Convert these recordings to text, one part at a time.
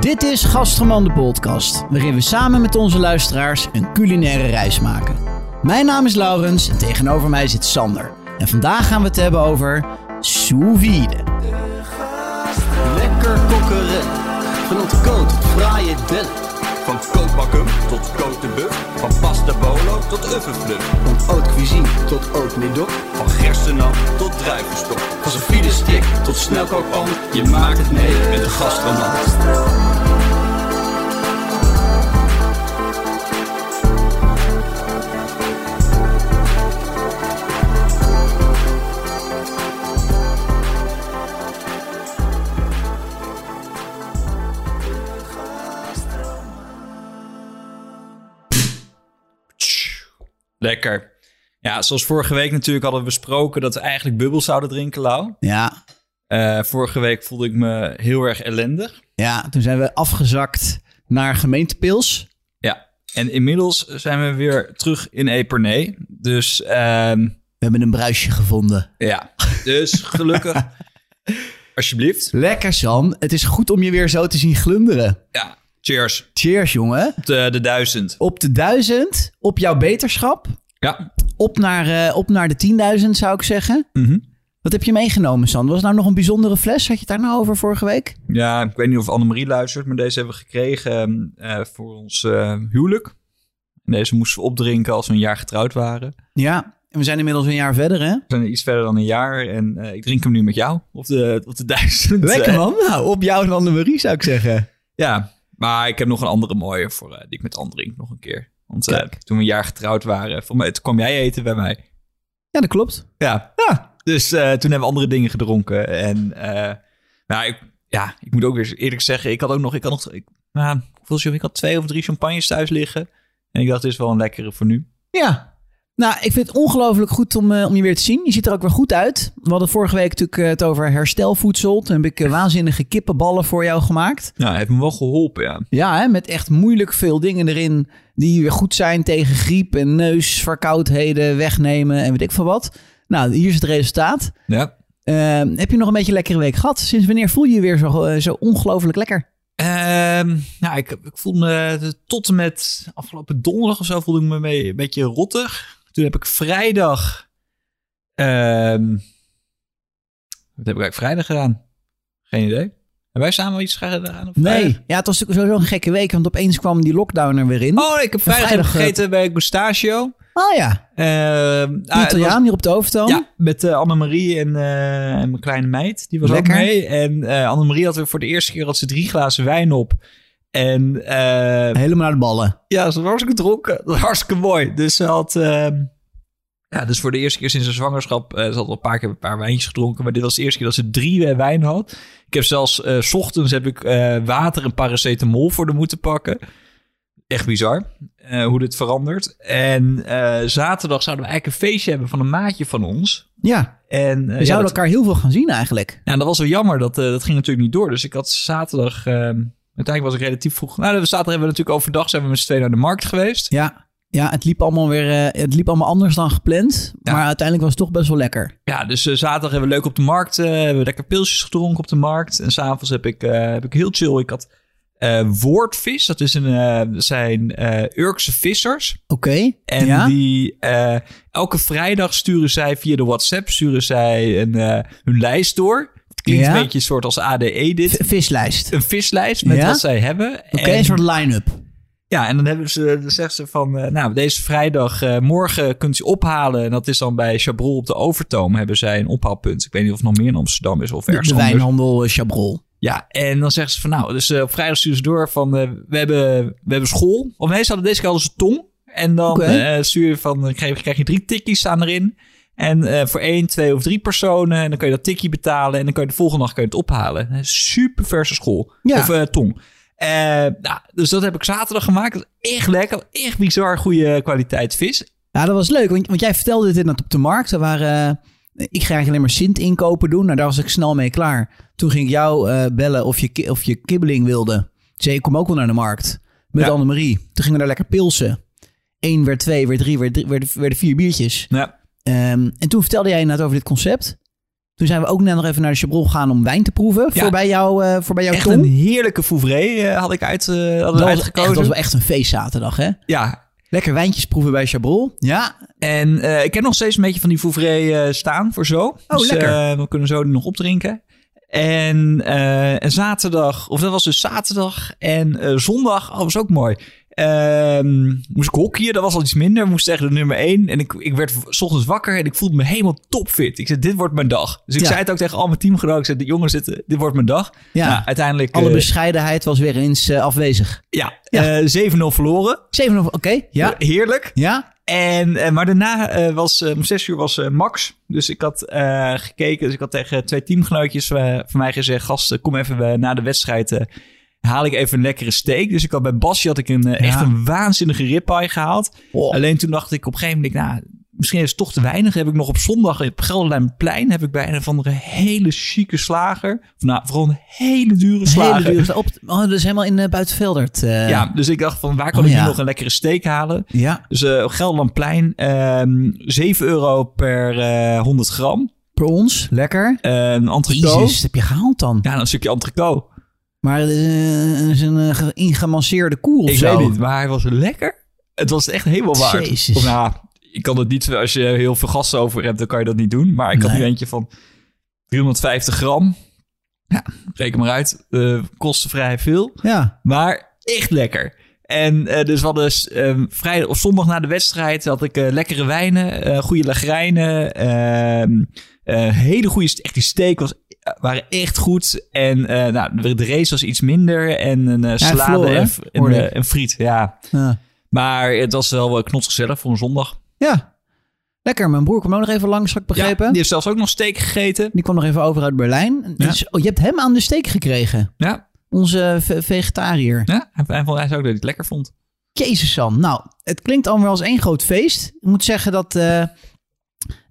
Dit is Gastroman de podcast, waarin we samen met onze luisteraars een culinaire reis maken. Mijn naam is Laurens en tegenover mij zit Sander. En vandaag gaan we het hebben over sous vide. Lekker kokkeren. Van ontkoot tot fraaie dellen. Van kookbakken tot buff. Van pasta bolo tot uffenfluff. Van haute cuisine tot médoc. Van gerstenap tot druivenstok. Van zijn stick tot snelkookpan. Je maakt het mee met de gastroman. Lekker. Ja, zoals vorige week natuurlijk hadden we besproken dat we eigenlijk bubbels zouden drinken, Lau. Ja, Eh, vorige week voelde ik me heel erg ellendig. ja, toen zijn we afgezakt naar gemeentepils. Ja, en inmiddels zijn we weer terug in Epernay. Dus ehm, We hebben een bruisje gevonden. ja, dus gelukkig. Alsjeblieft. Lekker Sam, het is goed om je weer zo te zien glunderen. Ja, cheers. Cheers jongen. Op de, de duizend. Op de duizend, op jouw beterschap. Ja. Op naar, eh, op naar de 10.000 zou ik zeggen. Mhm. Wat heb je meegenomen, San? Was het nou nog een bijzondere fles? Had je het daar nou over vorige week? Ja, ik weet niet of Annemarie luistert, maar deze hebben we gekregen eh, voor ons eh, huwelijk. En deze moesten we opdrinken als we een jaar getrouwd waren. Ja, en we zijn inmiddels een jaar verder, hè? We zijn iets verder dan een jaar en ik drink hem nu met jou op de, op de duizend. Lekker man. Nou, op jou en Annemarie zou ik zeggen. Ja, maar ik heb nog een andere mooie voor, die ik met Anne drink nog een keer. Want eh, toen we een jaar getrouwd waren, voor mij, toen kwam jij eten bij mij. Ja, dat klopt. Ja, ja. dus eh, toen hebben we andere dingen gedronken. En eh, nou, ik, ja, ik moet ook weer eerlijk zeggen, ik had ook nog, ik had nog, ik, nou, ik had twee of drie champagnes thuis liggen. En ik dacht, dit is wel een lekkere voor nu. Ja. Nou, ik vind het ongelooflijk goed om, eh, om je weer te zien. Je ziet er ook weer goed uit. We hadden vorige week natuurlijk eh, het over herstelvoedsel. Toen heb ik eh, waanzinnige kippenballen voor jou gemaakt. Ja, heeft me wel geholpen, ja. Ja, hè, met echt moeilijk veel dingen erin die weer goed zijn tegen griep en neusverkoudheden wegnemen en weet ik veel wat. Nou, hier is het resultaat. Ja. Eh, heb je nog een beetje een lekkere week gehad? Sinds wanneer voel je je weer zo, zo ongelooflijk lekker? Ehm, nou, ik, ik voelde me tot en met afgelopen donderdag of zo voelde ik me mee, een beetje rottig. Toen heb ik vrijdag. ehm, wat heb ik eigenlijk vrijdag gedaan? Geen idee. Hebben wij samen iets gedaan? op Nee. vrijdag? Ja, het was natuurlijk sowieso een gekke week, want opeens kwam die lockdown er weer in. Oh, ik heb vrijdag, vrijdag, gegeten bij Gustachio. Oh ja, Ehm, ah, Italiaan was- hier op de overtoom. Ja, met eh, Annemarie en, eh, en mijn kleine meid. Die was Lekker. ook mee. En eh Annemarie had weer voor de eerste keer had ze drie glazen wijn op. En eh, Helemaal naar de ballen. Ja, ze was hartstikke dronken. Dat was hartstikke mooi. Dus ze had... ehm, ja, dus voor de eerste keer sinds haar zwangerschap... eh, ze had al een paar keer een paar wijntjes gedronken. Maar dit was de eerste keer dat ze drie eh, wijn had. Ik heb zelfs... eh, s ochtends heb ik water en paracetamol voor de moeten pakken. Echt bizar. hoe dit verandert. En zaterdag zouden we eigenlijk een feestje hebben van een maatje van ons. Ja, En, eh, we ja, zouden dat, elkaar heel veel gaan zien eigenlijk. ja, dat was wel jammer. Dat, dat ging natuurlijk niet door. Dus ik had zaterdag... ehm, uiteindelijk was ik relatief vroeg... Nou, zaterdag hebben we natuurlijk overdag... zijn we met z'n tweeën naar de markt geweest. Ja, ja het liep allemaal weer eh, het liep allemaal anders dan gepland. Ja. Maar uiteindelijk was het toch best wel lekker. Ja, dus eh, zaterdag hebben we leuk op de markt. eh, hebben we lekker pilsjes gedronken op de markt. En s'avonds heb ik, heb ik heel chill. Ik had woordvis. Dat is een, zijn Urkse vissers. Oké. En ja? die elke vrijdag sturen zij via de WhatsApp sturen zij een, hun lijst door. Het klinkt Ja? een beetje een soort als ADE dit. Vislijst. Een vislijst met Ja? wat zij hebben. Oké, En- een soort line-up. ja, en dan hebben ze, dan zegt ze van, eh, nou, deze vrijdag, eh, morgen kunt u ophalen. En dat is dan bij Chabrol op de Overtoom, hebben zij een ophaalpunt. Ik weet niet of het nog meer in Amsterdam is of De, ergens de anders. wijnhandel eh, Chabrol. Ja, en dan zeggen ze van, nou, dus op vrijdag sturen ze door van, we, hebben, we hebben school. Of nee, ze hadden deze keer hadden ze tong. En dan eh, stuur je van, krijg, krijg je drie tikkies staan erin. En eh, voor één, twee of drie personen. En dan kun je dat tikkie betalen. En dan kun je de volgende dag kun je het ophalen. Super verse school. Ja. Of eh, tong. Eh, nou, dus dat heb ik zaterdag gemaakt. Dat is echt lekker. Echt bizar goede kwaliteit vis. Ja, dat was leuk, want, want jij vertelde dit inderdaad op de markt. Er waren, ik ga eigenlijk alleen maar Sint inkopen doen. Nou, daar was ik snel mee klaar. Toen ging ik jou bellen of je, of je kibbeling wilde. Zei ik, kom ook wel naar de markt. Met Ja. Annemarie. Toen gingen we daar lekker pilsen. Eén werd twee, werd drie, werd, drie, werden, werden vier biertjes. Ja. Ehm, en toen vertelde jij inderdaad over dit concept. Toen zijn we ook net nog even naar de Chabrol gegaan om wijn te proeven. Ja. Voor bij jou, eh voor bij jou Echt een heerlijke Fouvré eh, had ik uit, eh, hadden we dat, was, echt, uitgekozen. dat was wel echt een feestzaterdag, hè? Ja, Lekker wijntjes proeven bij Chabrol. Ja, En eh, ik heb nog steeds een beetje van die Fouvré eh, staan voor zo. Oh, lekker. eh, we kunnen zo die nog opdrinken. En, eh, zaterdag, of dat was dus zaterdag en eh, zondag, oh, was ook mooi. Ehm, moest ik hockeyen, dat was al iets minder. Moest tegen de nummer 1. En ik, ik werd 's ochtends wakker en ik voelde me helemaal topfit. Ik zei, dit wordt mijn dag. Dus ik Ja. zei het ook tegen al mijn teamgenoten. Ik zei, de jongens, dit, dit wordt mijn dag. Ja. Nou, uiteindelijk, alle eh, bescheidenheid was weer eens eh, afwezig. ja, Ja. eh, 7-0 verloren. 7 of oké. Ja. Heerlijk. Ja. En, maar daarna was om zes uur was Max. Dus ik had gekeken. Dus ik had tegen twee teamgenootjes van mij gezegd: Gasten, kom even na de wedstrijd. Haal ik even een lekkere steak. Dus ik had bij Basje had ik een, eh, echt een waanzinnige ribpie gehaald. Oh. Alleen toen dacht ik op een gegeven moment: nou, misschien is het toch te weinig. Heb ik nog op zondag op Gelderlijnplein heb ik bij een of andere hele chique slager. Of nou, vooral een hele dure slager. Hele dure op. Oh, dat is helemaal in uh, Buitenveldert. eh. Ja, dus ik dacht van waar kan Oh, ik nu ja. nog een lekkere steak halen? ja. Dus eh Gelderlandplein, ehm 7 euro per eh 100 gram. Per ons. Lekker. Een entrecote. Jezus, heb je gehaald dan. Ja, een stukje entrecote. Maar eh, het is een uh, ingemasseerde koe of Ik zo. weet niet, maar hij was lekker. Het was echt helemaal waard. Jezus. Of nou, ik kan het niet, als je heel veel gas over hebt, dan kan je dat niet doen. Maar ik had Nee. nu eentje van 350 gram. Ja, reken maar uit. Eh kostte vrij veel. Ja. Maar echt lekker. En eh, dus we hadden ehm, vrijdag of zondag na de wedstrijd had ik eh, lekkere wijnen, eh goede lagrijnen, ehm, eh, hele goede, echt die steak was, waren echt goed. En eh, nou, de, race was iets minder en een eh, salade en, en, eh, en friet, ja. Ja. Maar het was wel uh, knotsgezellig voor een zondag. ja. Lekker. Mijn broer kwam ook nog even langs, had ik begrepen. Ja, die heeft zelfs ook nog steak gegeten. Die kwam nog even over uit Berlijn. Dus, oh, je hebt hem aan de steek gekregen. Ja, Onze ve- vegetariër. ja. Hij, hij, vond- hij zei ook dat hij het lekker vond. Jezus Sam. Nou, het klinkt allemaal als één groot feest. Ik moet zeggen dat eh,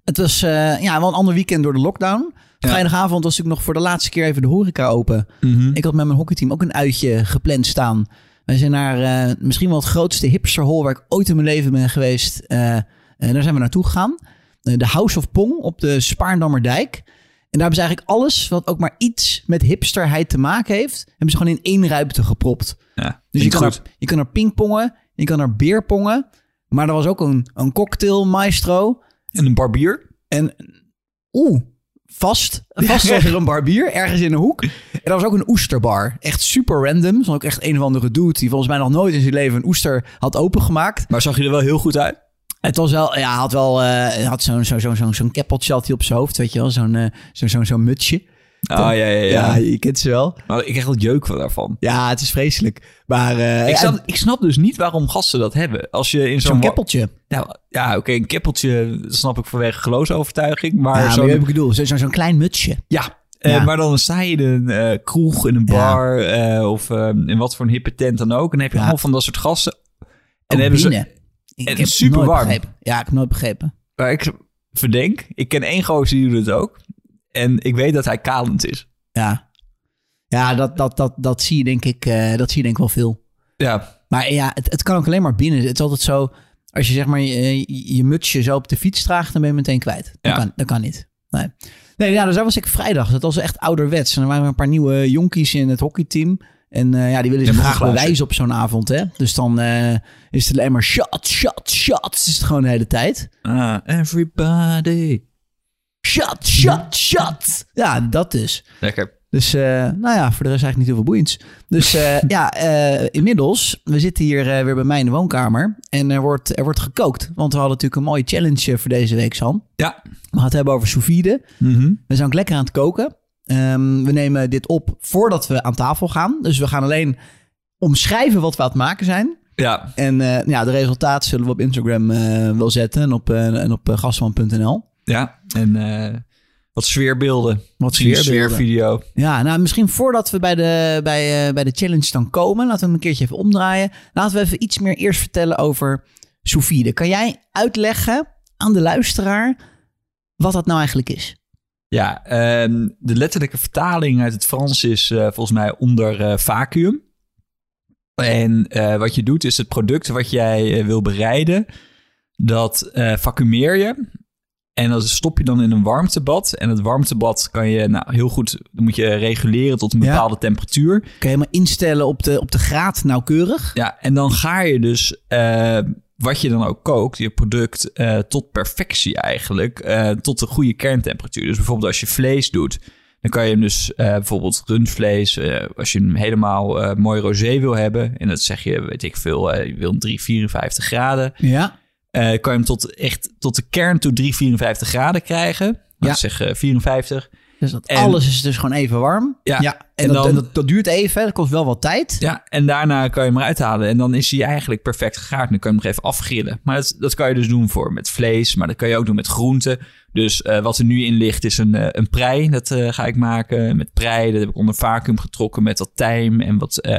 het was eh, ja, wel een ander weekend door de lockdown. Vrijdagavond was ik nog voor de laatste keer even de horeca open. Mhm. Ik had met mijn hockeyteam ook een uitje gepland staan. Wij zijn naar eh, misschien wel het grootste hipsterhol waar ik ooit in mijn leven ben geweest. Eh, daar zijn we naartoe gegaan. De House of Pong op de Spaarndammerdijk. En daar hebben ze eigenlijk alles wat ook maar iets met hipsterheid te maken heeft... hebben ze gewoon in één ruimte gepropt. Ja, Dus je kan, er, je kan er pingpongen, je kan er beerpongen. Maar er was ook een, een cocktail maestro. En een barbier. En oeh, vast. Vast was er een barbier, ergens in een hoek. En er was ook een oesterbar. Echt super random. Er was ook echt een of andere dude die volgens mij nog nooit in zijn leven een oester had opengemaakt. Maar zag je er wel heel goed uit? Het was wel, ja, had wel, eh, had zo'n zo, zo, zo, zo'n keppeltje op zijn hoofd, weet je wel. Zo'n eh, zo, zo, zo'n mutsje. Ah, ja, ja, ja. Ja, je kent ze wel. Maar ik krijg wel jeuk van daarvan. Ja, het is vreselijk. Maar eh, Ik snap, ik snap dus niet waarom gasten dat hebben. Als je in zo'n... zo'n keppeltje. Nou, ja, oké, een keppeltje snap ik vanwege geloofsovertuiging. Maar, Ja, maar weet wat ik bedoel. Zo- Zo'n zo'n klein mutsje. ja, eh, Ja. maar dan sta je in een eh, kroeg, in een Ja. bar... of eh, in wat voor een hippe tent dan ook. En dan heb je Ja. allemaal van dat soort gasten. En hebben ze... Ik en heb super warm. begrepen. Ja, ik heb nooit begrepen. Waar ik verdenk... Ik ken één gozer die doet het ook. En ik weet dat hij kalend is. Ja, ja dat, dat, dat, dat, zie je denk ik, eh, dat zie je denk ik wel veel. Ja, Maar ja, het, het kan ook alleen maar binnen. Het is altijd zo, als je zeg maar je, je, je mutsje zo op de fiets draagt, dan ben je meteen kwijt. Dat, Ja. kan, dat kan niet. Nee, nee ja, dus dat was ik vrijdag. Dat was echt ouderwets. En er waren een paar nieuwe jonkies in het hockeyteam. En eh, ja, die willen zich graag bewijzen op zo'n avond. Hè? Dus dan eh, is het alleen maar shots, shots, shots. Is het gewoon de hele tijd. Ah, everybody. Shot, shot, shot. Ja, dat dus. Lekker. Dus eh, nou ja, voor de rest eigenlijk niet heel veel boeiends. Dus eh, ja, eh, inmiddels, we zitten hier eh, weer bij mij in de woonkamer. En er wordt, er wordt gekookt. Want we hadden natuurlijk een mooie challenge voor deze week, Sam. Ja. We gaan het hebben over sous vide. Mhm. We zijn ook lekker aan het koken. Ehm, we nemen dit op voordat we aan tafel gaan. Dus we gaan alleen omschrijven wat we aan het maken zijn. Ja, En eh, ja, de resultaten zullen we op Instagram eh, wel zetten. En op, en op gastman.nl. ja. En eh, wat sfeerbeelden. Wat sfeerbeelden. sfeervideo. Ja, nou misschien voordat we bij de, bij, eh, bij de challenge dan komen, laten we hem een keertje even omdraaien. Laten we even iets meer eerst vertellen over sous vide. Kan jij uitleggen aan de luisteraar wat dat nou eigenlijk is? Ja, ehm, de letterlijke vertaling uit het Frans is eh, volgens mij onder vacuüm. En wat je doet is het product wat jij wil bereiden, dat vacuumeer je. En dat stop je dan in een warmtebad. En het warmtebad kan je nou, heel goed... Dan moet je reguleren tot een Ja. bepaalde temperatuur. Kan je helemaal instellen op de, op de graad nauwkeurig. Ja, en dan ga je dus... eh, wat je dan ook kookt, je product, eh, tot perfectie eigenlijk. eh, tot de goede kerntemperatuur. Dus bijvoorbeeld als je vlees doet... Dan kan je hem dus bijvoorbeeld rundvlees, als je hem helemaal mooi rosé wil hebben. En dat zeg je, weet ik veel, je wil hem 354 graden. Ja. Eh, kan je hem tot, echt tot de kern toe 354 graden krijgen. Ja. Nou, zeg eh, 54. Dus dat En- alles is dus gewoon even warm. Ja, En, en dat, dan- en dat, dat duurt even. Dat kost wel wat tijd. Ja, en daarna kan je hem eruit halen. En dan is hij eigenlijk perfect gegaard. Dan kan je hem nog even afgrillen. Maar dat, dat kan je dus doen voor met vlees. Maar dat kan je ook doen met groenten. Dus eh, wat er nu in ligt is een, eh, een prei. Dat eh, ga ik maken met prei. Dat heb ik onder vacuüm getrokken met wat tijm en wat eh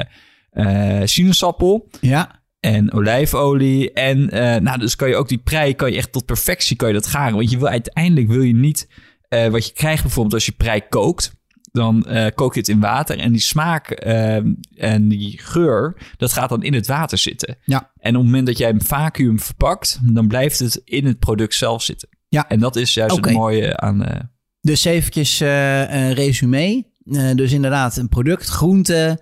eh, sinaasappel. Ja. En olijfolie. En eh, nou, dus kan je ook die prei, kan je echt tot perfectie kan je dat garen. Want je wil uiteindelijk wil je niet eh, wat je krijgt bijvoorbeeld als je prei kookt. Dan eh, kook je het in water en die smaak eh, en die geur, dat gaat dan in het water zitten. Ja. En op het moment dat jij hem vacuüm verpakt, dan blijft het in het product zelf zitten. Ja. En dat is juist het mooie aan... Dus eventjes een resume. Dus inderdaad een product, groente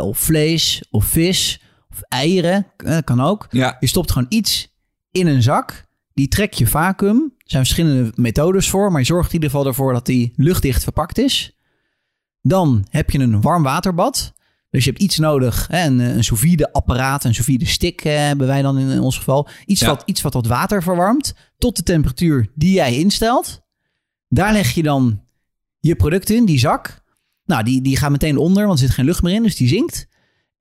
of vlees of vis of eieren, eh, kan ook. ja, Je stopt gewoon iets in een zak. Die trek je vacuüm. Er zijn verschillende methodes voor, maar je zorgt in ieder geval ervoor dat die luchtdicht verpakt is. Dan heb je een warm waterbad. Dus je hebt iets nodig, hè, een, een sous vide apparaat, een sous vide stick eh, hebben wij dan in, in ons geval. Iets, Ja. wat, iets wat wat water verwarmt tot de temperatuur die jij instelt. Daar leg je dan je product in, die zak. Nou, die, die gaat meteen onder, want er zit geen lucht meer in, dus die zinkt.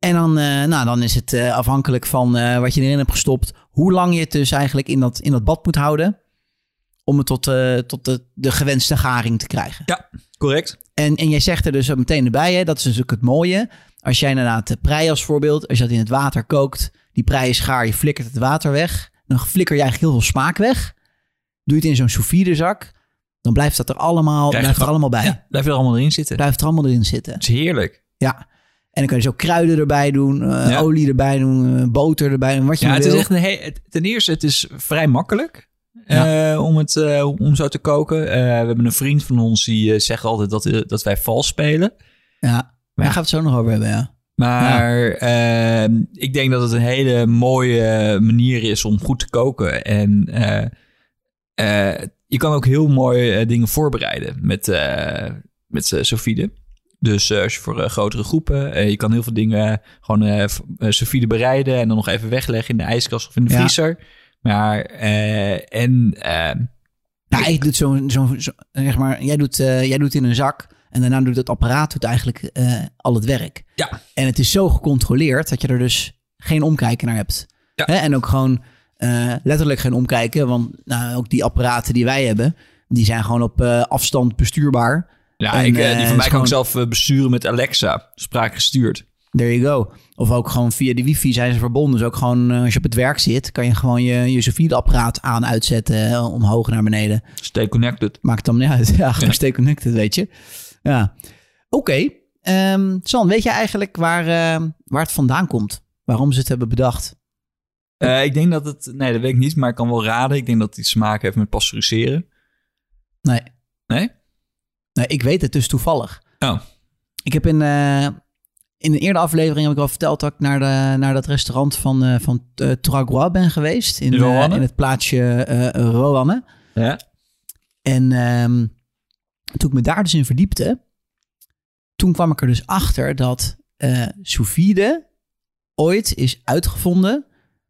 En dan, eh, nou, dan is het eh, afhankelijk van eh, wat je erin hebt gestopt, hoe lang je het dus eigenlijk in dat, in dat bad moet houden. Om het tot, tot de, de gewenste garing te krijgen. ja, correct. En, en jij zegt er dus meteen erbij, hè, dat is dus ook het mooie. Als jij inderdaad de prei als voorbeeld, als je dat in het water kookt, die prei is gaar, je flikkert het water weg. Dan flikker je eigenlijk heel veel smaak weg. Doe je het in zo'n sous vide zak, dan blijft dat er allemaal, blijft er allemaal bij. Ja, blijf je er allemaal erin zitten. Blijft er allemaal erin zitten. Het is heerlijk. Ja. En dan kan je zo kruiden erbij doen, eh, Ja. olie erbij doen, eh, boter erbij doen, wat je Ja, het is echt een he- ten eerste, het is vrij makkelijk eh, om, het, om zo te koken. We hebben een vriend van ons die zegt altijd dat, dat wij vals spelen. Ja, daar gaan we het zo nog over hebben, ja. Maar eh, ik denk dat het een hele mooie manier is om goed te koken. En je kan ook heel mooi dingen voorbereiden met, met Sofide. Dus als je voor eh, grotere groepen, eh, je kan heel veel dingen gewoon v- eh, Sofide bereiden en dan nog even wegleggen in de ijskast of in de Ja. vriezer. Maar eh, en Ja, ik doe zo'n, zo'n, zo, zeg maar, jij doet, jij doet in een zak en daarna doet het apparaat doet eigenlijk al het werk. ja, En het is zo gecontroleerd dat je er dus geen omkijken naar hebt. Ja. Hè? En ook gewoon letterlijk geen omkijken, want nou, ook die apparaten die wij hebben, die zijn gewoon op afstand bestuurbaar. Ja En, ik, eh, eh, die het van mij kan ik zelf eh, besturen met Alexa, spraakgestuurd. There you go. Of ook gewoon via de wifi zijn ze verbonden. Dus ook gewoon eh, als je op het werk zit, kan je gewoon je, je apparaat aan uitzetten, eh, omhoog naar beneden. Stay connected. Maakt dan niet uit. Ja, gewoon stay connected, weet je. Ja. Oké. Ehm, San, weet je eigenlijk waar, eh, waar het vandaan komt? Waarom ze het hebben bedacht? Eh, ik denk dat het, nee, dat weet ik niet, maar ik kan wel raden. Ik denk dat het iets te maken heeft met pasteuriseren. Nee. Nee? Nee, ik weet het dus toevallig. Oh. Ik heb in, eh, in een eerdere aflevering heb ik al verteld dat ik naar, de, naar dat restaurant van, eh van eh, Trois ben geweest. In, Roanne? in het plaatsje eh Roanne. Ja. En ehm, toen ik me daar dus in verdiepte, toen kwam ik er dus achter dat sous vide ooit is uitgevonden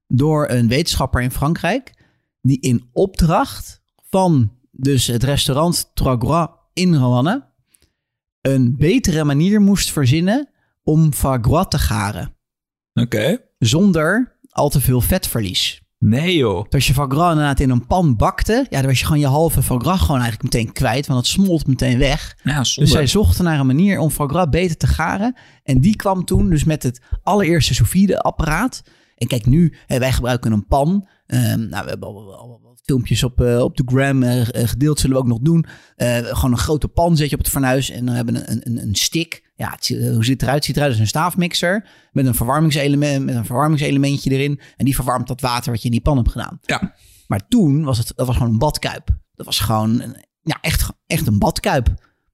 door een wetenschapper in Frankrijk, die in opdracht van dus het restaurant Trois in Roanne een betere manier moest verzinnen om gras te garen, Oké. zonder al te veel vetverlies. Nee joh. Dus als je gras inderdaad in een pan bakte, ja, dan was je gewoon je halve gras gewoon eigenlijk meteen kwijt, want het smolt meteen weg. Ja. Dus zij zochten naar een manier om gras beter te garen. En die kwam toen dus met het allereerste sous apparaat. En kijk nu, wij gebruiken een pan. Ehm, nou, we hebben al, al- al wat filmpjes op, eh, op de gram eh, eh, gedeeld, zullen we ook nog doen. Gewoon een grote pan zet je op het fornuis en dan hebben we een, een, een stick. Ja, het, hoe ziet het eruit? Het ziet eruit als een staafmixer met een, verwarmingselement, met een verwarmingselementje erin. En die verwarmt dat water wat je in die pan hebt gedaan. Ja. Maar toen was het, dat was gewoon een badkuip. Dat was gewoon een- ja, echt, echt een badkuip.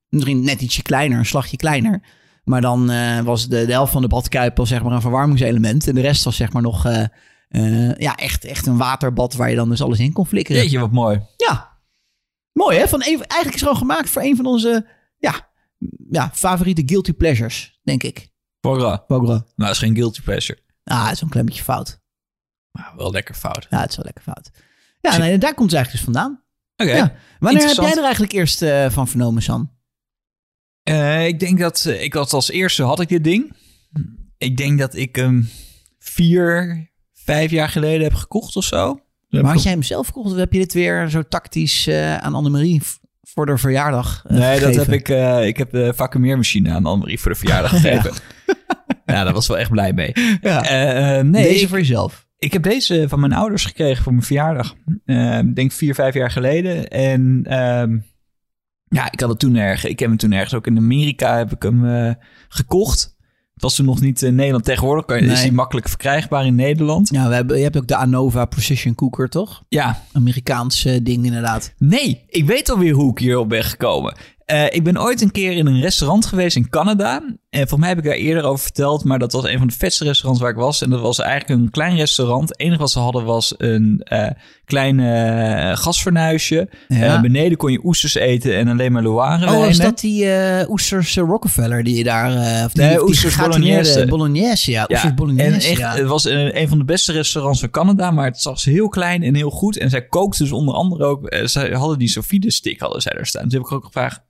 Misschien net ietsje kleiner, een slagje kleiner. Maar dan was de, de helft van de badkuip al zeg maar een verwarmingselement. En de rest was zeg maar nog eh, ja, echt, echt een waterbad waar je dan dus alles in kon flikkeren. Jeetje, wat mooi. Ja. Mooi hè? Van een, eigenlijk is het gewoon gemaakt voor een van onze ja, ja, favoriete guilty pleasures, denk ik. Foie Foie Nou, dat is geen guilty pleasure. Ah, het is een klein beetje fout. Maar wel lekker fout. Ja, het is wel lekker fout. Ja, nee, daar komt het eigenlijk dus vandaan. Oké. Ja. Wanneer heb jij er eigenlijk eerst eh, van vernomen, San? Eh, ik denk dat ik had als eerste had ik dit ding. Ik denk dat ik hem vier, vijf jaar geleden heb gekocht of zo. Maar had jij hem zelf gekocht of heb je dit weer zo tactisch eh, aan Annemarie voor de verjaardag eh, Nee, dat heb ik. ik heb de vacuumeermachine aan Annemarie voor de verjaardag gegeven. ja. daar was wel echt blij mee. Ja. Nee, Deze voor jezelf. ik heb deze van mijn ouders gekregen voor mijn verjaardag. Eh, Ik denk vier, vijf jaar geleden. En ehm, ja, ik had het toen ergens. Ik heb hem toen ergens ook in Amerika heb ik hem gekocht. Was toen nog niet in Nederland. Tegenwoordig kan je, is hij makkelijk verkrijgbaar in Nederland. Ja, we hebben, je hebt ook de Anova Precision Cooker, toch? Ja, Amerikaans ding inderdaad. Nee, ik weet alweer hoe ik hierop ben gekomen. Eh, ik ben ooit een keer in een restaurant geweest in Canada. En volgens mij heb ik daar eerder over verteld. Maar dat was een van de vetste restaurants waar ik was. En dat was eigenlijk een klein restaurant. Het enige wat ze hadden was een eh klein eh, gasfornuisje. Ja. Beneden kon je oesters eten en alleen maar Loire Oh, wijnen. dat die oesters Rockefeller die je daar... of die, Nee, die oesters Bolognese. Bolognese, ja. Oesters en Bolognese, echt, ja. het was een, een van de beste restaurants van Canada, maar het was heel klein en heel goed. En zij kookte dus onder andere ook, zij hadden die Sofide stick hadden zij daar staan. Toen heb ik ook gevraagd,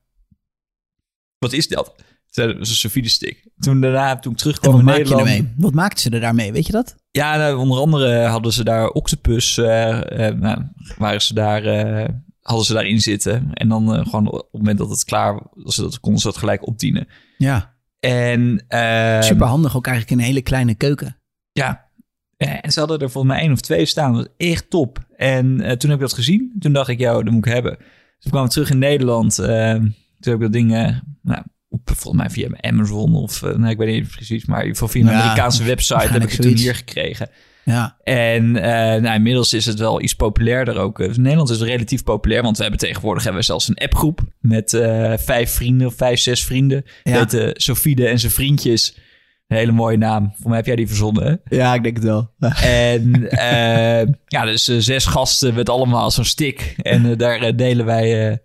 wat is dat? Dat is een Sofide stick. Toen daarna, toen ik En terugkwam wat in maak je Nederland. ermee? Wat maakten ze er daarmee? Weet je dat? Ja, nou, onder andere hadden ze daar octopus, eh, eh, nou, waren ze daar, eh, hadden ze daarin zitten. En dan eh, gewoon op het moment dat het klaar was, dat konden ze dat gelijk opdienen. Ja. En, eh, Super handig, ook eigenlijk in een hele kleine keuken. Ja. En ze hadden er volgens mij één of twee staan. Dat was echt top. En eh, toen heb ik dat gezien. Toen dacht ik, ja, dat moet ik hebben. Dus toen kwam ik terug in Nederland. Toen heb ik dat ding, eh, nou, op, volgens mij via Amazon of, eh, nee, ik weet niet precies. Maar geval via een Ja, Amerikaanse website heb ik het toen hier gekregen. Ja. En eh, nou, inmiddels is het wel iets populairder ook. Dus in Nederland is het relatief populair, want we hebben tegenwoordig hebben we zelfs een appgroep met vijf vrienden of vijf, zes vrienden. Ja. Heet Sofide en zijn vriendjes. Een hele mooie naam. Voor mij heb jij die verzonnen, hè? ja, ik denk het wel. En ja, dus zes gasten met allemaal zo'n stick. En daar delen wij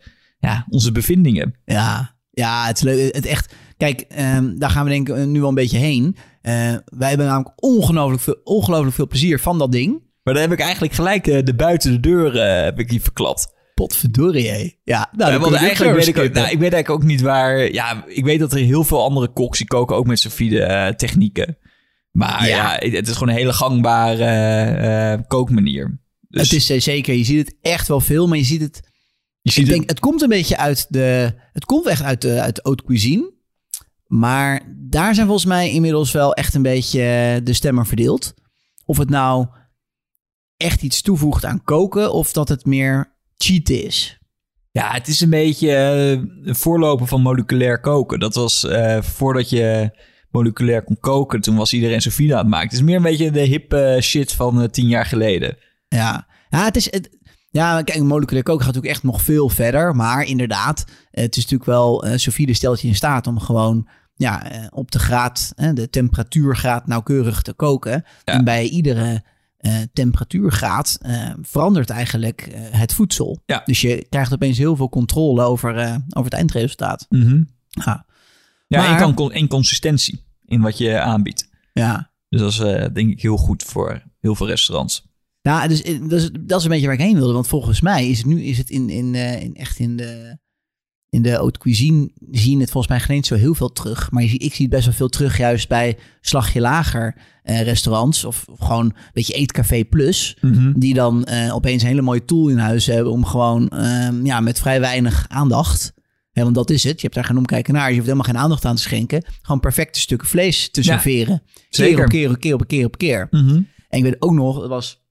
ja, onze bevindingen. Ja, ja, het is leuk. Het echt, kijk, ehm, daar gaan we denk ik nu al een beetje heen. Eh, wij hebben namelijk ongelooflijk veel, ongelooflijk veel plezier van dat ding. Maar dan heb ik eigenlijk gelijk eh, de buiten de deur eh, heb ik hier verklapt. Potverdorie, hé. Ja, nou, Ja, want eigenlijk weet ik, ook, nou, ik weet eigenlijk ook niet waar... Ja, ik weet dat er heel veel andere koks die koken ook met Sofide eh, technieken. Maar Ja. ja. het is gewoon een hele gangbare kookmanier. Dus Het is zeker, je ziet het echt wel veel, maar je ziet het... je ziet ik het- denk, het komt een beetje uit de... Het komt echt uit de, uit de haute cuisine. Maar daar zijn volgens mij inmiddels wel echt een beetje de stemmen verdeeld. Of het nou echt iets toevoegt aan koken, of dat het meer cheaten is. Ja, het is een beetje eh, een voorloper van moleculair koken. Dat was eh, voordat je moleculair kon koken, toen was iedereen Sofide aan het maken. Het is meer een beetje de hippe shit van eh, tien jaar geleden. Ja, ja het is. Het, ja, kijk, moleculair koken gaat natuurlijk echt nog veel verder. Maar inderdaad, het is natuurlijk wel. eh Sofie stelt je in staat om gewoon ja, eh, op de graad, de temperatuurgraad nauwkeurig te koken. En bij iedere eh, temperatuurgraad verandert eigenlijk het voedsel. Ja. Dus je krijgt opeens heel veel controle over, over het eindresultaat. Ja, Ja, Maar- en, kan, en consistentie in wat je aanbiedt. ja. Dus dat is denk ik heel goed voor heel veel restaurants. Nou, dus, eh, dat, is, dat is een beetje waar ik heen wilde. Want volgens mij is het nu is het in, in, eh, in echt in de, in de haute cuisine zie je het volgens mij geen eens zo heel veel terug. Maar zie- ik zie het best wel veel terug juist bij slagje lager eh, restaurants. Of, of gewoon een beetje eetcafé plus. Die dan eh, opeens een hele mooie tool in huis hebben om gewoon ehm, ja, met vrij weinig aandacht. Want dat is het. Je hebt daar geen omkijken naar. Je hoeft helemaal geen aandacht aan te schenken. Gewoon perfecte stukken vlees te Ja, serveren. zeker. Keer op keer op keer op keer op keer. En ik weet ook nog, het was.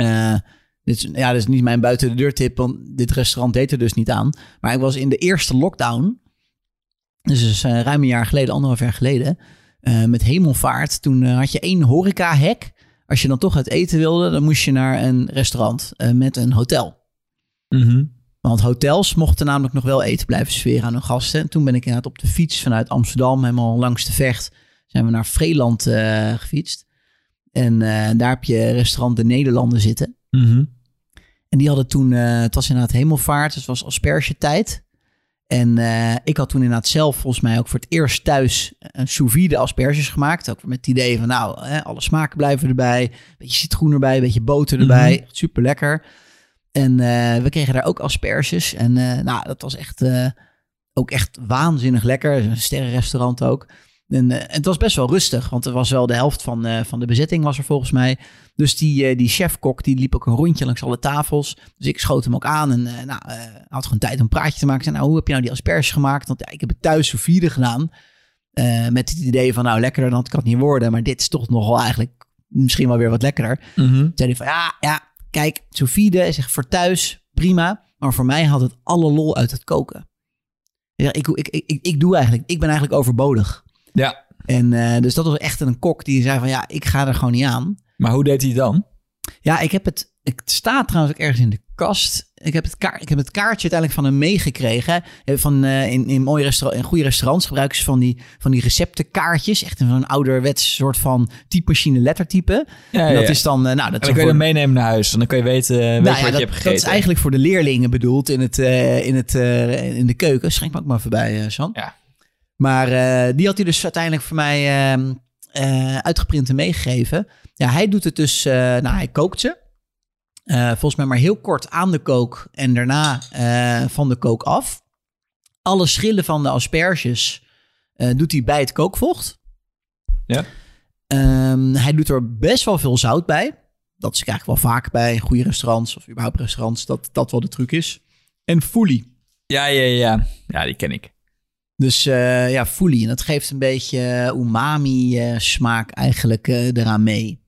Eh, dit is, ja, dat is niet mijn buiten de deur tip, want dit restaurant deed er dus niet aan. Maar ik was in de eerste lockdown, dus is eh, ruim een jaar geleden, anderhalf jaar geleden, eh, met hemelvaart. Toen had je één horeca-hek. Als je dan toch uit eten wilde, dan moest je naar een restaurant met een hotel. Want hotels mochten namelijk nog wel eten blijven serveren aan hun gasten. En toen ben ik inderdaad op de fiets vanuit Amsterdam, helemaal langs de vecht, zijn we naar Vreeland gefietst. En eh, daar heb je restaurant De Nederlanden zitten. Mhm. En die hadden toen, eh, het was inderdaad hemelvaart, dus het was aspergetijd. En eh, ik had toen inderdaad zelf volgens mij ook voor het eerst thuis een sous vide asperges gemaakt. Ook met het idee van nou, hè, alle smaken blijven erbij. Een beetje citroen erbij, een beetje boter erbij. Super lekker. En we kregen daar ook asperges. En nou, dat was echt, ook echt waanzinnig lekker. Een sterrenrestaurant ook. En eh, het was best wel rustig, want er was wel de helft van, eh, van de bezetting was er volgens mij. Dus die, eh, die chefkok die liep ook een rondje langs alle tafels. Dus ik schoot hem ook aan en nou, had gewoon tijd om een praatje te maken. Ik zei, nou, hoe heb je nou die asperges gemaakt? Want ja, ik heb het thuis vide gedaan. Met het idee van, nou, lekkerder dan het kan het niet worden. Maar dit is toch nog wel eigenlijk misschien wel weer wat lekkerder. Mhm. Toen zei hij van, ja, ja, kijk, sous is echt voor thuis prima. Maar voor mij had het alle lol uit het koken. Ik, ik, ik, ik doe eigenlijk, ik ben eigenlijk overbodig. Ja, En eh, dus dat was echt een kok die zei van ja, ik ga er gewoon niet aan. maar hoe deed hij dan? Ja, ik heb het. Het staat trouwens ook ergens in de kast. Ik heb het, kaart, ik heb het kaartje uiteindelijk van hem meegekregen. Eh, Van, eh, in, in, mooie restaurant, in goede restaurants gebruiken ze van die, van die receptenkaartjes. Echt een ouderwets soort van typemachine lettertype. Ja, en dat ja. is dan, nou, dat dan kun je dan meenemen naar huis. En dan kun je weten, nou je ja, wat je dat, hebt gegeten. dat is eigenlijk voor de leerlingen bedoeld in, het, in, het, in de keuken. Schenk me ook maar even bij, eh San. Ja. Maar eh, die had hij dus uiteindelijk voor mij ehm, eh, uitgeprint en meegegeven. Ja, hij doet het dus, eh, nou hij kookt ze. Volgens mij maar heel kort aan de kook en daarna van de kook af. Alle schillen van de asperges doet hij bij het kookvocht. Ja. Ehm, hij doet er best wel veel zout bij. Dat is eigenlijk wel vaak bij goede restaurants of überhaupt restaurants dat dat wel de truc is. En foelie. Ja, ja, ja. Ja, die ken ik. Dus eh, ja, foelie. En dat geeft een beetje umami eh, smaak eigenlijk eh, eraan mee.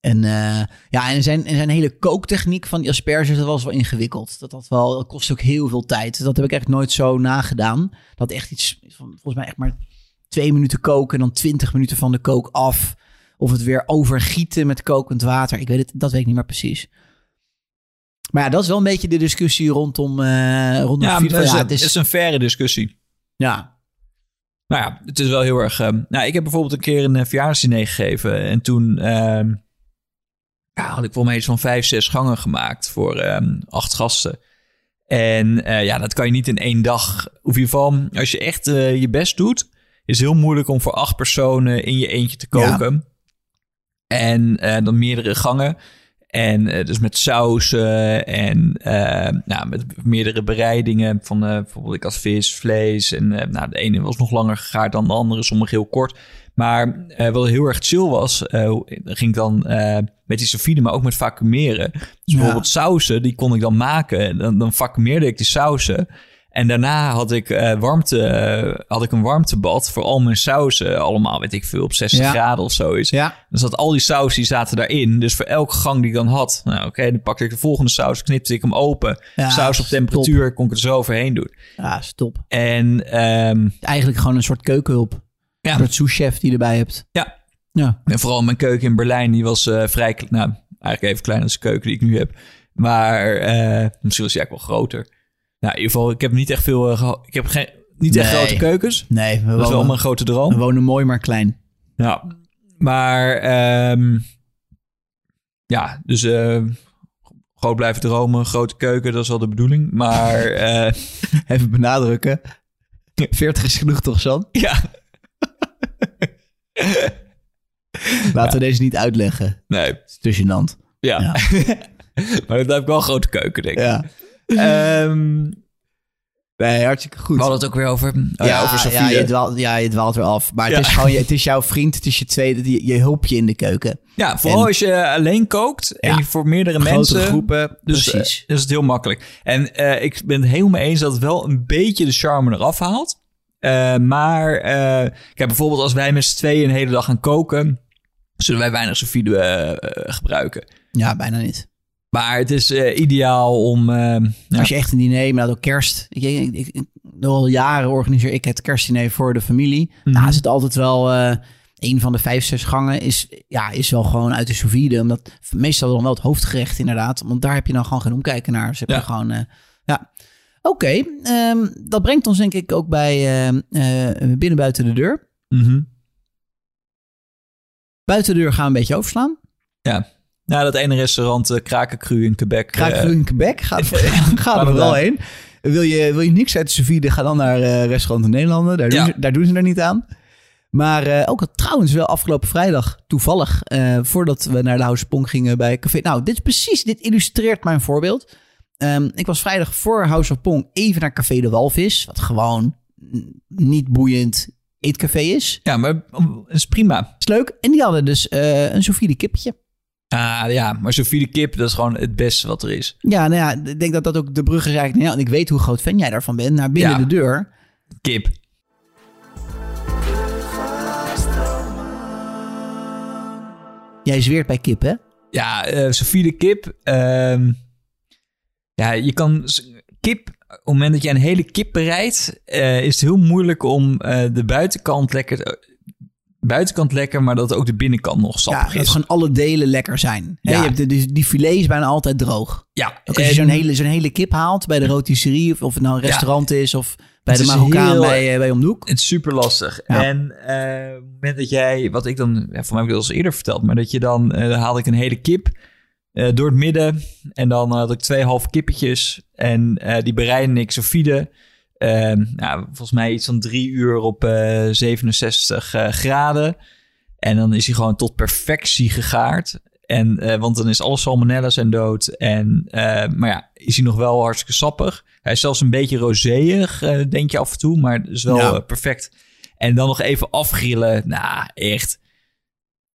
En uh, ja, en zijn, en zijn hele kooktechniek van die asperges, dat was wel ingewikkeld. Dat, had wel, dat kost ook heel veel tijd. Dat heb ik echt nooit zo nagedaan. Dat echt iets, van, volgens mij echt maar twee minuten koken en dan twintig minuten van de kook af. Of het weer overgieten met kokend water. Ik weet het, dat weet ik niet meer precies. Maar ja, dat is wel een beetje de discussie rondom, uh, rondom ja, dat is, ja, het is, is een faire discussie. Ja, Nou ja, het is wel heel erg... Uh, nou, ik heb bijvoorbeeld een keer een uh, verjaardagsdiner gegeven. En toen uh, ja, had ik voor mij iets van vijf, zes gangen gemaakt voor um, acht gasten. En uh, ja, dat kan je niet in één dag. Of in ieder geval, als je echt uh, je best doet, is het heel moeilijk om voor acht personen in je eentje te koken. Ja. En uh, dan meerdere gangen. En uh, dus met sausen en uh, nou, met meerdere bereidingen. Van uh, bijvoorbeeld, ik had vis, vlees. En nou, de ene was nog langer gegaard dan de andere, sommige heel kort. Maar wat heel erg chill was, ging ik dan met die sofide, maar ook met vacuumeren. Dus ja. bijvoorbeeld sausen, die kon ik dan maken. Dan, dan vacuumeerde ik die sausen. En daarna had ik, uh, warmte, uh, had ik een warmtebad voor al mijn sausen. Allemaal, weet ik veel, op 60 ja. graden of zoiets. Ja. Dus dat al die sausen die zaten daarin. Dus voor elke gang die ik dan had. Nou, oké, okay, dan pakte ik de volgende saus, knipte ik hem open. Ja, saus op temperatuur, kon ik er zo overheen doen. Ja, stop. En um, eigenlijk gewoon een soort keukenhulp. Ja. Een soort sous-chef die je erbij hebt. Ja. ja. En vooral mijn keuken in Berlijn, die was uh, vrij, nou, eigenlijk even kleiner als de keuken die ik nu heb. Maar misschien was die eigenlijk wel groter. Nou, in ieder geval, ik heb niet echt veel. Uh, ik heb geen, niet nee. echt grote keukens. Nee, we dat is wel mijn grote droom. We wonen mooi, maar klein. Ja, maar. Um, ja, dus. Uh, groot blijven dromen, grote keuken, dat is wel de bedoeling. Maar. Uh, Even benadrukken. 40 is genoeg toch, San? Ja. Laten we deze niet uitleggen. Nee. Het is te gênant. Ja. ja. maar dat heb ik wel een grote keuken, denk ik. Ja. Um, nee, hartstikke goed. We hadden het ook weer over, oh ja, over Sofie. Ja, je dwaalt, ja, je dwaalt weer af. Maar het is gewoon, het is jouw vriend, het is je tweede, je, je hulpje in de keuken. Ja, vooral en, als je alleen kookt en ja, voor meerdere grote mensen. groepen, dus, precies. Uh, is het heel makkelijk. En uh, ik ben het helemaal mee eens dat het wel een beetje de charme eraf haalt. Uh, maar kijk, bijvoorbeeld als wij met z'n tweeën een hele dag gaan koken, zullen wij weinig Sofie gebruiken. Ja, bijna niet. Maar het is uh, ideaal om... Uh, Als je echt een diner, maar ook kerst. Ik, ik, ik, al jaren organiseer ik het kerstdiner voor de familie. Mm -hmm. Nou, is het altijd wel... Uh, een van de vijf, zes gangen is, ja, is wel gewoon uit de sous vide. Omdat meestal dan wel het hoofdgerecht inderdaad. Want daar heb je dan gewoon geen omkijken naar. Dus heb je ja. gewoon Ja. Oké, ehm, dat brengt ons denk ik ook bij eh, binnen buiten de deur. Mhm. Buiten de deur gaan we een beetje overslaan. Ja. Nou, dat ene restaurant, uh, Krakencru in Quebec. Eh, in Quebec, gaat, gaat er we wel heen. Wil je, wil je niks uit de sous vide, ga dan naar eh restaurant in Nederlanden. Daar, doen ze, daar doen ze er niet aan. Maar eh, ook al trouwens wel afgelopen vrijdag, toevallig, voordat we naar de House of Pong gingen bij Café. Nou, dit is precies, dit illustreert mijn voorbeeld. Ehm, ik was vrijdag voor House of Pong even naar Café de Walvis, wat gewoon mm, niet boeiend eetcafé is. Ja, maar um, is prima. Is leuk. En die hadden dus een sous vide Ah, ja, maar Sofie de Kip, dat is gewoon het beste wat er is. Ja, nou ja, ik denk dat dat ook de brug is eigenlijk. Ja, en ik weet hoe groot fan jij daarvan bent. Naar binnen Ja. de deur. Kip. Jij zweert bij kip, hè? Ja, eh Sofie de Kip. ehm, ja, je kan... Kip, op het moment dat je een hele kip bereidt... eh, is het heel moeilijk om eh, de buitenkant lekker... buitenkant lekker, maar dat ook de binnenkant nog Ja, sappig dat is. gewoon alle delen lekker zijn. Ja. je hebt de, die, die filet is bijna altijd droog. Ja, Ook als je zo'n hele, zo'n hele kip haalt bij de rotisserie... of, of het nou een restaurant is of bij Het de Marokkaan heel- bij, eh, bij Om de Hoek. Het is super lastig. Ja. En eh, op het moment dat jij, wat ik dan, ja, voor mij heb ik dat al eens eerder verteld, maar dat je dan, eh, haalde ik een hele kip door het midden en dan had ik twee halve kippetjes en die bereidde ik sous vide. Eh, nou, volgens mij iets van drie uur op eh, 67 eh, graden. En dan is hij gewoon tot perfectie gegaard. En, eh, want dan is alle salmonella zijn dood. En, maar ja, is hij nog wel hartstikke sappig. Hij is zelfs een beetje rozeeig, denk je af en toe. Maar is wel Ja. perfect. En dan nog even afgrillen. Nou, echt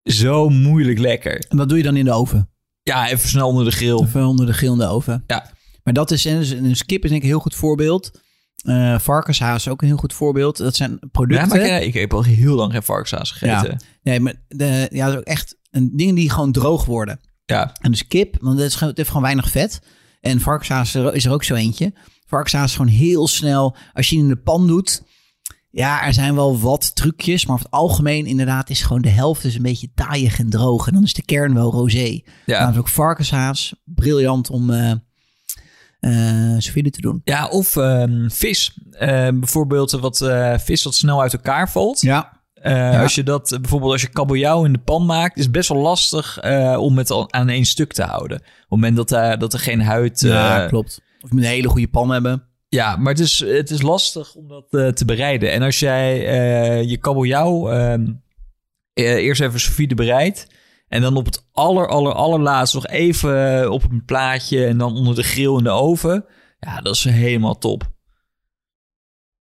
zo moeilijk lekker. En wat doe je dan in de oven? Ja, even snel onder de grill. Even onder de grill in de oven. Ja. Maar dat is, en dus een skip is denk ik een heel goed voorbeeld. Eh varkenshaas is ook een heel goed voorbeeld. Dat zijn Ja, producten. maar ik, ik heb al heel lang geen varkenshaas gegeten. Nee, maar de, ja, dat is ook echt een, dingen die gewoon droog worden. Ja, En dus kip, want het, is, het heeft gewoon weinig vet. En varkenshaas is er- ook zo eentje. Varkenshaas is gewoon heel snel, als je het in de pan doet. Ja, er zijn wel wat trucjes, maar over het algemeen inderdaad is gewoon de helft is een beetje taaiig en droog. En dan is de kern wel rosé. ja. Is ook varkenshaas briljant om eh vide te doen. ja of ehm, vis. Eh, bijvoorbeeld wat eh, vis wat snel uit elkaar valt. Ja, Eh, Als je dat, bijvoorbeeld als je kabeljauw in de pan maakt, is het best wel lastig om het al aan één stuk te houden. Op het moment dat, daar dat er geen huid... ja klopt. Of je moet een hele goede pan hebben. Ja, maar het is, het is lastig om dat te bereiden. En als jij je kabeljauw ehm, eh, eerst even sous vide bereidt... en dan op het aller, aller, allerlaatst nog even op een plaatje... en dan onder de grill in de oven... ja, dat is helemaal top.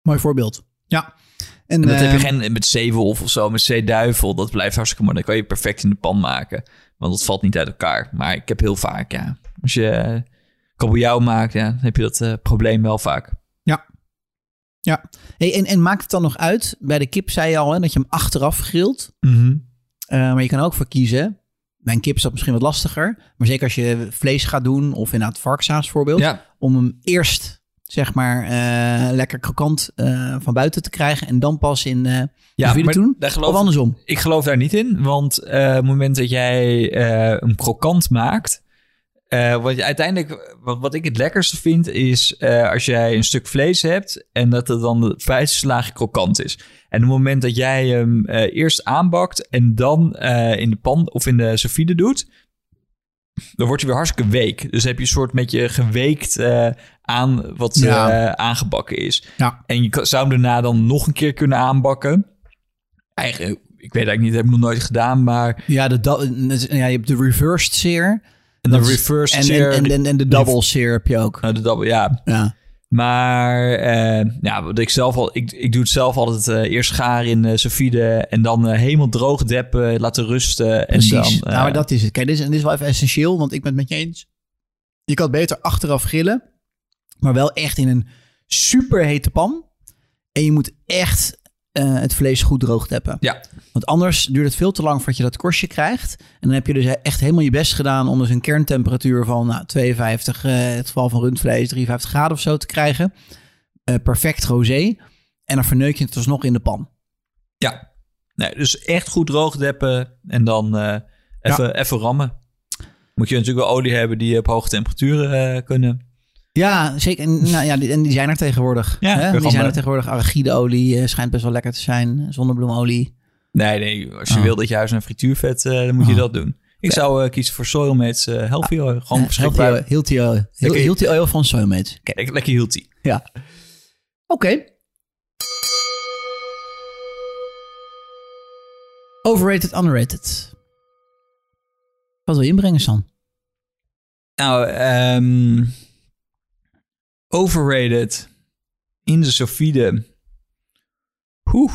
Mooi voorbeeld. Ja. En, En dat heb je eh, geen met zeewolf of zo, met zeeduivel. Dat blijft hartstikke mooi. Dan kan je perfect in de pan maken. Want dat valt niet uit elkaar. Maar ik heb heel vaak, ja. Als je eh, kabeljauw maakt, ja, dan heb je dat eh, probleem wel vaak. Ja. Hey, en, en maakt het dan nog uit? Bij de kip zei je al hè, dat je hem achteraf grilt. Mhm. Eh, maar je kan ook voor kiezen. Bij een kip is dat misschien wat lastiger. Maar zeker als je vlees gaat doen, of inderdaad varkenshaas voorbeeld. Ja, Om hem eerst, zeg maar, eh, lekker krokant eh, van buiten te krijgen. En dan pas in eh ja doen. daar Of geloof, andersom. ik geloof daar niet in. Want op het moment dat jij hem krokant maakt... eh wat je uiteindelijk, wat, wat ik het lekkerste vind, is eh, als jij een stuk vlees hebt en dat het dan de laagje krokant is. En op het moment dat jij hem eh, eerst aanbakt en dan in de pan of in de sous vide doet, dan wordt hij weer hartstikke week. Dus heb je een soort met je geweekt aan wat Ja. aangebakken is. Ja. En je zou hem daarna dan nog een keer kunnen aanbakken. Eigenlijk, ik weet eigenlijk niet, dat heb ik nog nooit gedaan, maar Ja, de, ja, je hebt de reversed sear. En de reverse En, en, en, en, de double sear heb je ook. nou, de double, ja. Ja. Maar eh, ja, wat ik zelf al, ik, ik doe het zelf altijd eh, eerst gaar in uh, sofide en dan eh, helemaal droog deppen, laten rusten. Precies. En dan, eh, nou, maar dat is het. Kijk, dit is, dit is wel even essentieel, want ik ben het met je eens. Je kan het beter achteraf grillen, maar wel echt in een super hete pan. En je moet echt eh, het vlees goed droog teppen. Ja. Want anders duurt het veel te lang voordat je dat korstje krijgt. En dan heb je dus echt helemaal je best gedaan om dus een kerntemperatuur van nou, 52, eh, in het geval van rundvlees, 53 graden of zo te krijgen. Eh, perfect rosé. En dan verneuk je het alsnog in de pan. Ja, nee, dus echt goed droog deppen en dan eh, even, even rammen. Moet je natuurlijk wel olie hebben die op hoge temperaturen eh, kunnen. Ja, zeker. En, nou, ja, die, en die zijn er tegenwoordig. Ja, hè? Die zijn er bij- tegenwoordig. Arachideolie eh, schijnt best wel lekker te zijn. Zonnebloemolie. Nee, nee. Als je Oh. wil dat je huis naar frituurvet, eh, dan moet je Oh. dat doen. Ik zou eh, kiezen voor Soilmates uh, Healthy Oil. Gewoon Eh, beschikbaar. Healthy, oil. Healthy oil van Soulmates. Oké. Lekker, lekker healthy. Ja. Oké. Overrated, underrated. Wat wil je inbrengen, San? Nou, ehm, overrated in de Sofide. Oeh.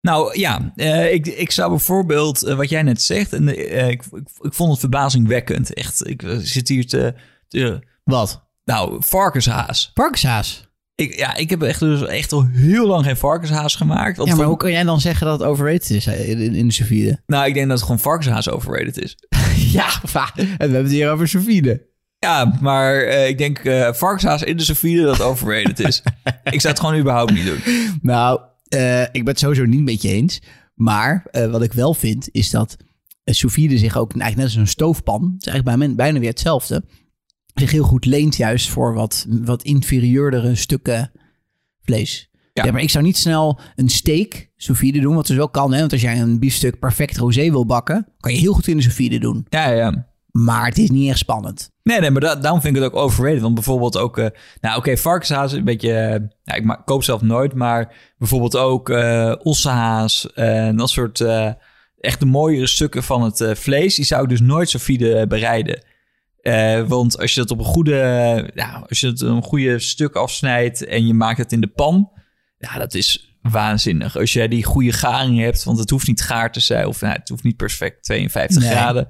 Nou ja, eh, ik, ik zou bijvoorbeeld, eh, wat jij net zegt, en, eh, ik, ik, ik vond het verbazingwekkend. Echt, ik zit hier te, te Wat? nou, varkenshaas. Parksaas. Ik, ja, ik heb echt, dus echt al heel lang geen varkenshaas gemaakt. Ja, maar van- hoe kan jij dan zeggen dat het overrated is in, in de Sofide? Nou, ik denk dat het gewoon varkenshaas overrated is. ja, en we hebben het hier over Sofide. Ja, maar eh, ik denk eh varkenshaas in de Sofide dat overrated is. ik zou het gewoon überhaupt niet doen. Nou, eh, ik ben het sowieso niet met je eens. Maar wat ik wel vind, is dat uh, sous vide zich ook eigenlijk net als een stoofpan, het is eigenlijk bijna, bijna weer hetzelfde, zich heel goed leent juist voor wat, wat inferieurdere stukken vlees. Ja. Ja. maar ik zou niet snel een steak sous vide doen, wat dus wel kan. Hè? Want als jij een biefstuk perfect rosé wil bakken, kan je heel goed in de sous vide doen. Ja, ja. Maar het is niet echt spannend. Nee, nee, maar da- daarom vind ik het ook overrated. Want bijvoorbeeld ook... eh, nou, oké, varkenshaas een beetje... eh, ja, ik koop zelf nooit, maar bijvoorbeeld ook eh ossehaas en dat soort... echt de mooiere stukken van het vlees, die zou ik dus nooit zo fide bereiden. Want als je dat op een goede... ja, als je het een goede stuk afsnijdt en je maakt het in de pan... Ja, dat is waanzinnig. Als jij die goede garing hebt, want het hoeft niet gaar te zijn... of nou, het hoeft niet perfect 52 Nee. graden.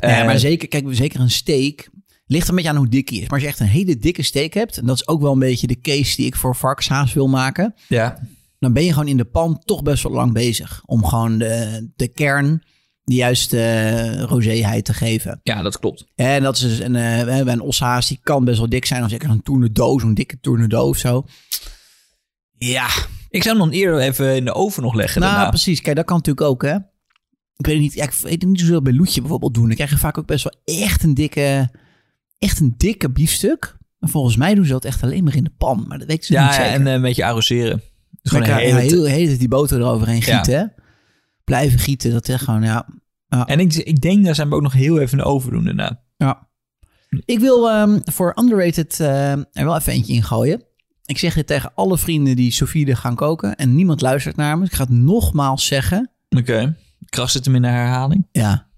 Nee, Eh, maar zeker, kijk, zeker een steak ligt een beetje aan hoe dik hij is. Maar als je echt een hele dikke steak hebt, en dat is ook wel een beetje de case die ik voor varkenshaas wil maken, Ja, dan ben je gewoon in de pan toch best wel lang bezig om gewoon de, de kern de juiste eh, roséheid te geven. ja, dat klopt. En dat is dus een, eh, bij een oshaas, die kan best wel dik zijn. Dan zeker een tournedo, zo'n dikke tournedo of zo. Ja, Ik zou hem dan eerder even in de oven nog leggen. nou daarna. precies. Kijk, dat kan natuurlijk ook, hè. Ik weet het niet, ja, ik weet het niet zoveel bij Loetje bijvoorbeeld doen. Dan krijg je vaak ook best wel echt een dikke, echt een dikke biefstuk. Maar volgens mij doen ze dat echt alleen maar in de pan. Maar dat weet ik dus Ja, niet ja, zeker. en eh, een beetje arroseren. Dus gewoon heel, heel tijd die boter eroverheen gieten. Blijven gieten, dat is gewoon, ja. En ik, ik denk dat ze hem ook nog heel even oven doen daarna. ja. Ik wil ehm, voor underrated eh, er wel even eentje in gooien. Ik zeg dit tegen alle vrienden die Sofie gaan koken. En niemand luistert naar me. Ik ga het nogmaals zeggen. Oké. Kracht zit hem in de herhaling. Ja.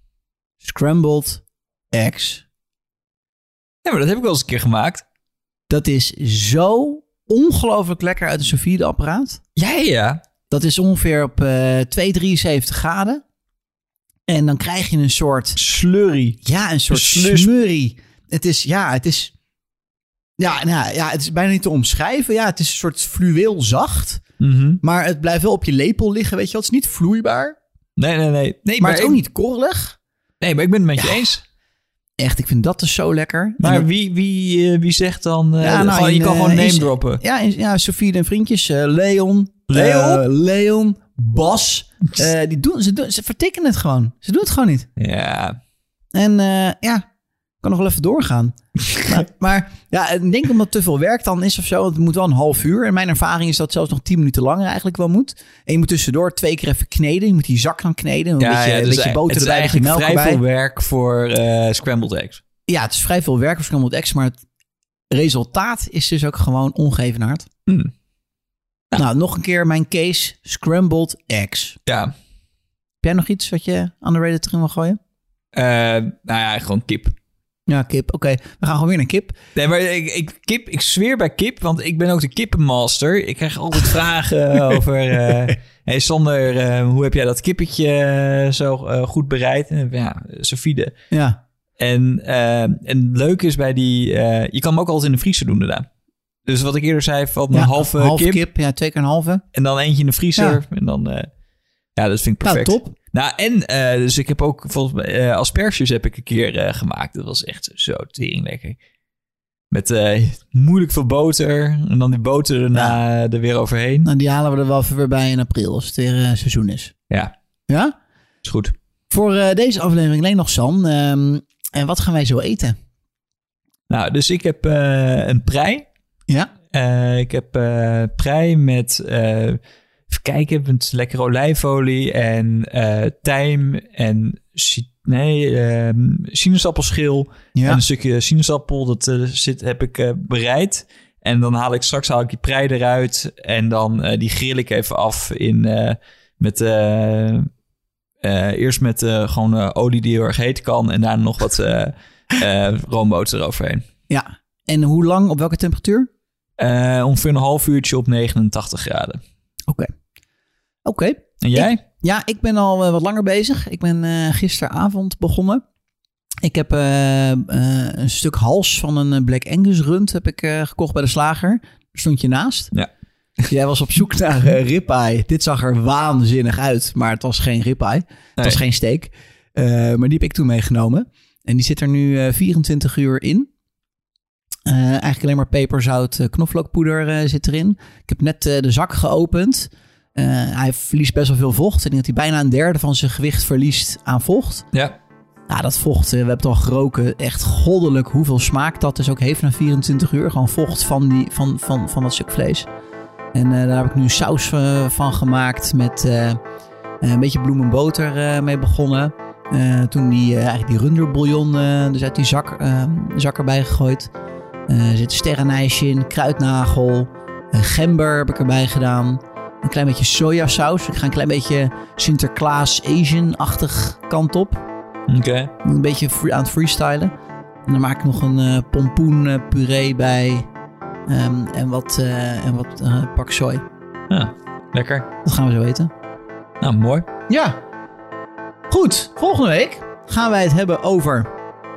Scrambled eggs. Ja, maar dat heb ik wel eens een keer gemaakt. Dat is zo ongelooflijk lekker uit een sous apparaat. Ja, ja. Dat is ongeveer op eh 273 graden. En dan krijg je een soort, Slurry. ja, een soort slus- smurrie. Het is, ja, het is, ja, nou, ja, het is bijna niet te omschrijven. Ja, het is een soort fluweel zacht. Mhm. Maar het blijft wel op je lepel liggen, weet je wel. Het is niet vloeibaar. Nee, nee, nee. nee Maar, het is ook niet korrelig. Nee, maar ik ben het met je Ja. eens. Echt, ik vind dat dus zo lekker. Maar dat- wie, wie, eh, wie zegt dan... eh, Ja, nou, gewoon- je in, kan eh, gewoon name droppen. Ja, in- ja Sofie en vriendjes. eh, Leon. Leon? Leon. Bas. eh, die doen, ze, doen, ze vertikken het gewoon. Ze doen het gewoon niet. Ja. En eh, ja, kan nog wel even doorgaan. maar, maar ja, ik denk omdat het te veel werk dan is of zo. want Het moet wel een half uur. En mijn ervaring is dat het zelfs nog tien minuten langer eigenlijk wel moet. En je moet tussendoor twee keer even kneden. Je moet die zak dan kneden. Een Ja, beetje, ja, een beetje boter het is erbij, een beetje eigenlijk melk vrij erbij. veel werk voor eh, scrambled eggs. Ja, het is vrij veel werk voor Scrambled Eggs. Maar het resultaat is dus ook gewoon ongeëvenaard. Hmm. Nou, nog een keer mijn case. Scrambled Eggs. Ja. Heb jij nog iets wat je aan de Reddit erin wil gooien? Eh, nou ja, gewoon kip. Ja, kip. Oké, we gaan gewoon weer naar kip. Nee, maar ik, ik, kip, ik zweer bij kip, want ik ben ook de kippenmaster. Ik krijg altijd vragen over... eh hey Sander, eh, hoe heb jij dat kippetje eh, zo goed bereid? En, ja, Sofide. Ja. En, en het leuke is bij die... je kan hem ook altijd in de vriezer doen daarna. Dus wat ik eerder zei, van een halve half kip, kip. Ja, twee keer een halve. en dan eentje in de vriezer. Ja. En dan... ja, dat vind ik Nou, perfect. top. Nou, en eh, dus ik heb ook volgens mij eh, asperges heb ik een keer eh, gemaakt. Dat was echt zo tering lekker. Met moeilijk veel boter. En dan die boter erna er weer overheen. Nou, die halen we er wel weer bij in april, als het weer seizoen is. Ja, Ja? is goed. Voor deze aflevering alleen nog, Sam. Ehm, en wat gaan wij zo eten? Nou, dus ik heb een prei. Ja? Ik heb prei met, kijken, met lekkere olijfolie en eh tijm en nee, ehm, sinaasappelschil Ja. en een stukje sinaasappel. Dat eh, zit, heb ik eh, bereid. En dan haal ik straks haal ik die prei eruit en dan die grill ik even af in met eerst met gewoon olie die heel erg heet kan en daarna nog wat roomboter eroverheen. ja. En hoe lang, op welke temperatuur? Ongeveer een half uurtje op 89 graden. Oké. Oké. En jij? Ja, ik ben al eh, wat langer bezig. Ik ben eh, gisteravond begonnen. Ik heb eh, een stuk hals van een Black Angus rund heb ik, gekocht bij de slager. Daar stond je naast. Ja. Jij was op zoek naar uh, ribeye. Dit zag er waanzinnig uit, maar het was geen ribeye. Het Nee. was geen steak. Eh, maar die heb ik toen meegenomen. En die zit er nu eh, 24 uur in. Eigenlijk alleen maar peper, zout, eh, knoflookpoeder zit erin. Ik heb net de zak geopend. Eh, hij verliest best wel veel vocht. Ik denk dat hij bijna een derde van zijn gewicht verliest aan vocht. Ja. Ja, dat vocht, eh, we hebben het al geroken. Echt goddelijk hoeveel smaak dat dus ook heeft na 24 uur. Gewoon vocht van, die, van, van, van dat stuk vlees. En eh, daar heb ik nu saus van gemaakt met een beetje bloemenboter mee begonnen. Toen die, eigenlijk die runderbouillon dus uit die zak, eh, zak erbij gegooid. Er zit sterrenijsje in, kruidnagel, gember heb ik erbij gedaan. Een klein beetje sojasaus. Ik ga een klein beetje Sinterklaas Asian-achtig kant op. Oké. Een beetje aan het freestylen. En dan maak ik nog een eh pompoen eh, puree bij. Ehm, en wat, eh, en wat eh, pak. Ja, lekker. Dat gaan we zo eten. Nou, mooi. Ja. Goed. Volgende week gaan wij het hebben over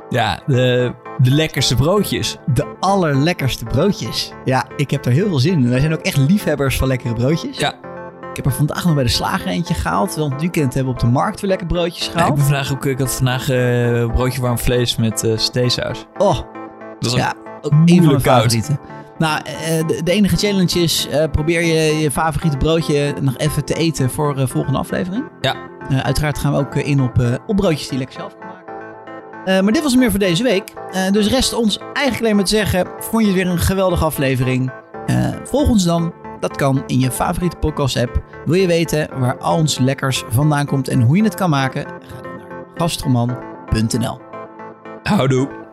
Ja, de, de lekkerste broodjes. de allerlekkerste broodjes. Ja, ik heb er heel veel zin in. Wij zijn ook echt liefhebbers van lekkere broodjes. Ja. Ik heb er vandaag nog bij de slager eentje gehaald. Want het weekend hebben we op de markt weer lekker broodjes Ja, ik gehaald. ben vandaag ook, ik had vandaag eh broodje warm vlees met eh steesaus. Oh, Dat is ja, ook een van mijn favorieten. Nou, eh, de, de enige challenge is, probeer je je favoriete broodje nog even te eten voor de volgende aflevering. Ja. Uiteraard gaan we ook in op, op broodjes die je lekker zelf kan maken. Eh, maar dit was het meer voor deze week. Eh, dus rest ons eigenlijk alleen maar te zeggen, vond je het weer een geweldige aflevering? Eh, volg ons dan. Dat kan in je favoriete podcast app. Wil je weten waar al ons lekkers vandaan komt en hoe je het kan maken? Ga dan naar gastroman.nl. Houdoe.